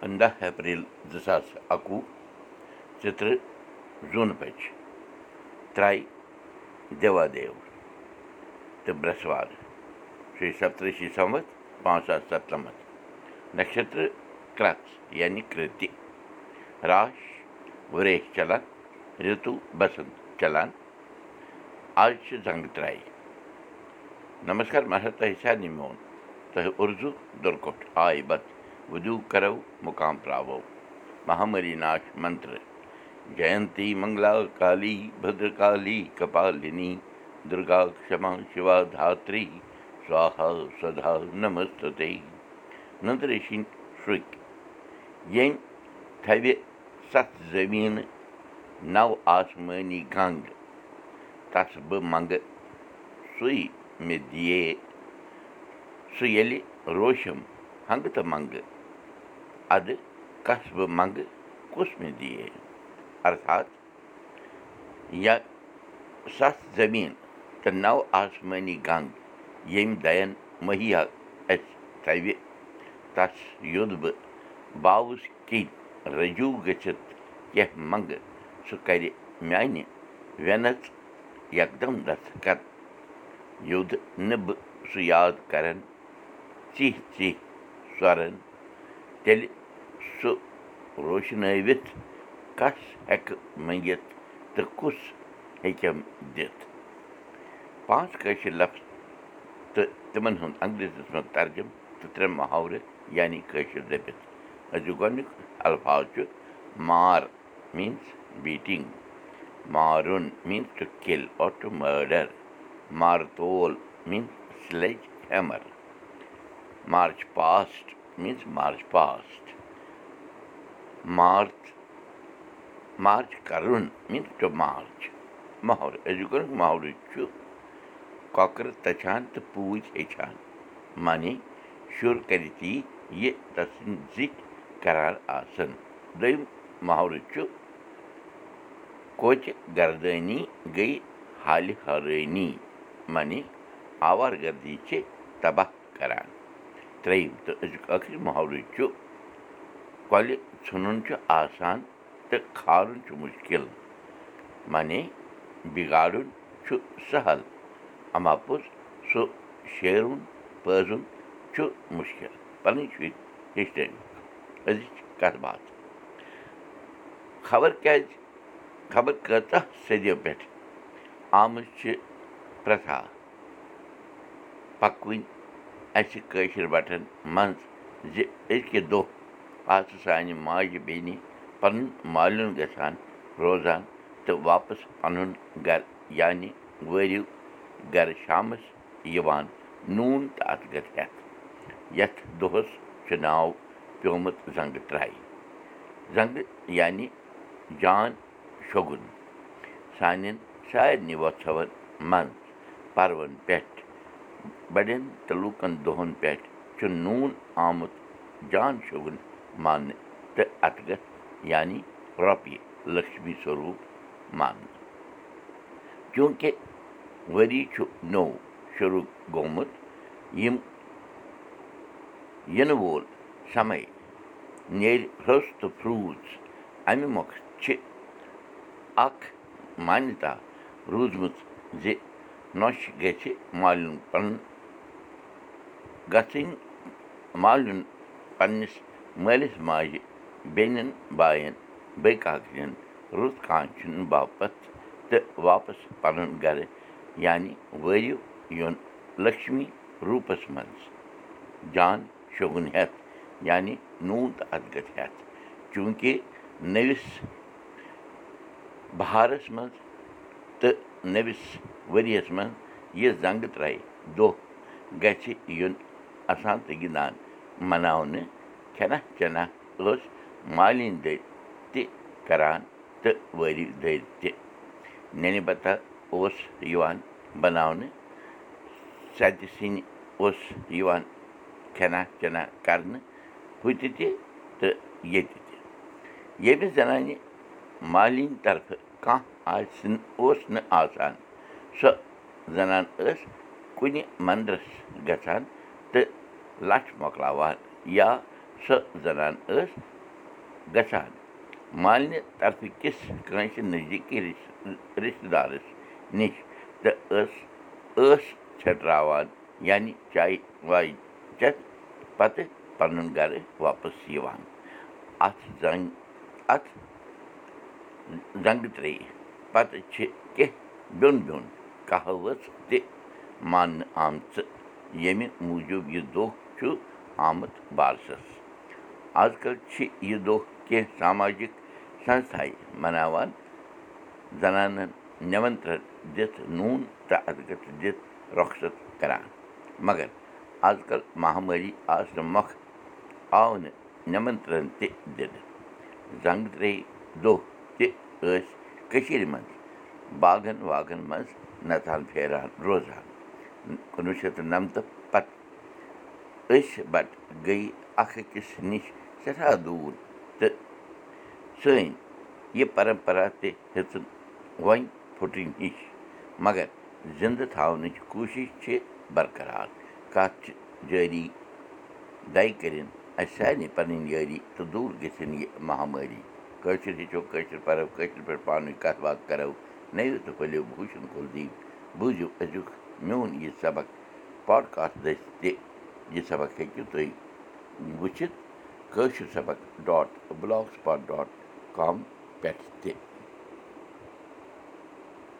پنٛداہ اپریل زٕ ساس اَکوُہ ژٕترٛہ زوٗنہٕ بَجہِ ترٛایہِ دیوادیو تہٕ برٛٮ۪سوار شیٚیہِ سَتتٕرٛہ شی سَمتھ پانٛژھ ساس سَتنَمَتھ نَشترٕ کرٛس یعنی کِرٛتہِ راش ؤریش چلان رِتوٗ بسنٛت چلان آز چھِ زنٛگہٕ ترٛایہِ نمسکار مہراج تۄہہِ سارنٕے میون تۄہہِ اُردو دُرکوٚٹھ آے بت وُدوٗ کرو مُقام پراوو مہامری ناش منتر جینتی منگلا کالی بدرکالی کپالِنی دُرگا کما شِوا دھاتری سوہا سدا نمستے نندریشِنۍ شُرۍ ییٚمۍ تھوِ سَتھ زٔمیٖنہٕ نو آسمٲنی گنٛگ تس بہٕ منٛگہٕ سُے مےٚ دِیے سُہ ییٚلہِ اَدٕ کس بہٕ منٛگہٕ کُس مےٚ دِیے ارتھات یا سَتھ زٔمیٖن تہٕ نو آسمٲنی گنٛگ ییٚمہِ دَین مہیا اَسہِ تھوِ تس یوٚد بہٕ باوُس کِنۍ رجوٗ گٔژھِتھ کیٚنٛہہ منٛگہٕ سُہ کَرِ میانہِ وٮ۪نَس یکدم دستخط یوٚد نہٕ بہٕ سُہ یاد کرن ژِہ ژِہ سۄرن تیٚلہِ سُہ روشنٲوِتھ کس ہٮ۪کہٕ منٛگِتھ تہٕ کُس ہیٚکٮ۪م دِتھ پانٛژھ کٲشِر لفظ تہٕ تِمن ہُنٛد انگریٖزیس منٛز ترجُم تہٕ ترٛےٚ محاورٕ یعنی کٲشِر دٔپِتھ أزیُک گۄڈنیُک الفاظ چھُ مار میٖنٕز بیٖٹِنٛگ مارُن means to kill or to murder مارتول means sledge hammer march past means march past march march کَرُن میٖنٕز ٹُو مارٕچ محورٕ أزیُک گۄڈنیُک محورٕ چھُ کۄکرٕ تَچھان تہٕ پوٗتۍ ہیٚچھان معنی شُر کَرِ تی یہِ زِٹھۍ کران آسن دوٚیِم محورٕ چھُ کوچہِ گردٲنی گٔے حالہِ حٲرٲنی معنی آوار گردی چھِ تباہ کران ترٛیٚیِم تہٕ أزیُک ٲخری محورٕ چھُ کۄلہِ ژھٕنُن چھُ آسان تہٕ کھالُن چھُ مُشکِل معنی بِگاڑُن چھُ سہل اَماپوٚز سُہ شیرُن پٲزُن چھُ مُشکِل پَنٕنۍ شُرۍ ہیٚچھنٲوِتھ أزِچ کَتھ باتھ خبر کیٛازِ خبر کۭژاہ صدیو پٮ۪ٹھ آمٕژ چھِ پرٛٮ۪تھا پَکوٕنۍ اَسہِ کٲشِر بَٹھٮ۪ن منٛز زِ أزکہِ دۄہ آسہٕ سانہِ ماجہِ بیٚنہِ پَنُن مالیُن گژھان روزان تہٕ واپَس پَنُن گَرٕ یعنی وٲرِو گَرٕ شامَس یِوان نوٗن تہٕ اَتھ گَر ہٮ۪تھ یَتھ دۄہَس چھُ ناو پیوٚمُت زنٛگہٕ ترٛایہِ زنٛگہٕ یعنی جان شوٚگُن سانٮ۪ن سارنٕے وۄژھوَن منٛز پَروَن پٮ۪ٹھ بَڑٮ۪ن تہٕ لوٗکَن دۄہَن پٮ۪ٹھ چھُ نوٗن آمُت جان شوٚگُن ماننہٕ تہٕ اَتھ گَژھ یعنی رۄپیہِ لٔکشمی سوروٗپ ماننہٕ چوٗنٛکہِ ؤری چھُ نوٚو شروٗع گوٚمُت یِم یِنہٕ وول سَمے نیرِ ۂژ تہٕ فرٛوٗز اَمہِ مۄکھٕ چھِ اَکھ مانیتا روٗزمٕژ زِ نۄشہِ گژھِ مالیُن پَنُن گژھٕنۍ مالیُن پنٛنِس مٲلِس ماجہِ بیٚنٮ۪ن بایَن بٲکاکٮ۪ن رُت کانٛچھُنہٕ باپَتھ تہٕ واپَس پَنُن گَرٕ یعنی وٲرِو یُن لَکشمی روٗپَس منٛز جان شوٚگُن ہٮ۪تھ یعنی نوٗن تہٕ گَژھِ ہٮ۪تھ چوٗنٛکہِ نٔوِس بہارَس منٛز تہٕ نٔوِس ؤرِیَس منٛز یہِ زنٛگہٕ ترٛایہِ دۄہ گژھِ یُن اَسان تہٕ گِنٛدان مَناونہٕ کھٮ۪نا چٮ۪نا ٲس مالِنۍ دٔرۍ تہِ کَران تہٕ وٲرِو دٔرۍ تہِ نٮ۪نہِ بَتا اوس یِوان بَناونہٕ سَتہِ سِنۍ اوس یِوان کھٮ۪نا چٮ۪نا کَرنہٕ ہُتہِ تہِ تہٕ ییٚتہِ تہِ ییٚمِس زَنانہِ مالِنۍ طرفہٕ کانٛہہ آسہِ اوس نہٕ آسان سۄ زَنان ٲس کُنہِ مَندرَس گژھان تہٕ لَچھ مۄکلاوان یا سۄ زَنان ٲس گژھان۔ مالنہِ طرفہٕ کِس کٲنٛسہِ نزدیٖکی رِشتہٕ دارَس نِش تہٕ ٲس ٲس ژھٮ۪ٹراوان یعنی چایہِ واے چٮ۪تھ پَتہٕ پَنُن گَرٕ واپَس یِوان۔ اَتھ زنٛگ اَتھ زنٛگہٕ ترٛیٚیہِ پَتہٕ چھِ کیٚنٛہہ بیوٚن بیوٚن کہاوت تہِ ماننہٕ آمژٕ۔ ییٚمہِ موٗجوٗب یہِ دۄہ چھُ آمُت بارسَس آز کَل چھِ یہِ دۄہ کیٚنٛہہ ساماجِک سَنستھایہِ مَناوان زَنانَن نِمَنترٛن دِتھ نوٗن تہٕ دِتھ رۄخصت کَران مگر آز کَل مہامٲری آسنہٕ مۄکھٕ آو نہٕ نِمَنترٛن تہِ دِنہٕ زنٛگہٕ ترٛیٚیہِ دۄہ تہِ ٲسۍ کٔشیٖرِ منٛز باغَن واغَن منٛز نَژان پھیران روزان کُنوُہ شَتھ تہٕ نَمتہٕ أسۍ بَٹہٕ گٔیہِ اَکھ أکِس نِش سٮ۪ٹھاہ دوٗر تہٕ سٲنۍ یہِ پَرَمپَرا تہِ ہیٚژٕن وۄنۍ پھٕٹٕنۍ ہِش مگر زِندٕ تھاونٕچ کوٗشِش چھِ بَرقرار کَتھ چھِ جٲری دَے کٔرِنۍ اَسہِ سارنٕے پَنٕنۍ یٲری تہٕ دوٗر گٔژھِنۍ یہِ مہامٲری کٲشِر ہیٚچھو کٲشِر پَرو کٲشِر پٲٹھۍ پانہٕ ؤنۍ کَتھ باتھ کَرو نٔوِو تہٕ پھٔلِو بوٗشَن کُل دیٖپ بوٗزِو أزیُک میون یہِ سبق پاڈکاسٹ دٔسۍ تہِ یہِ سبق ہیٚکِو تُہۍ وٕچھِتھ کٲشِر سبق dot blogspot dot com پٮ۪ٹھ تہِ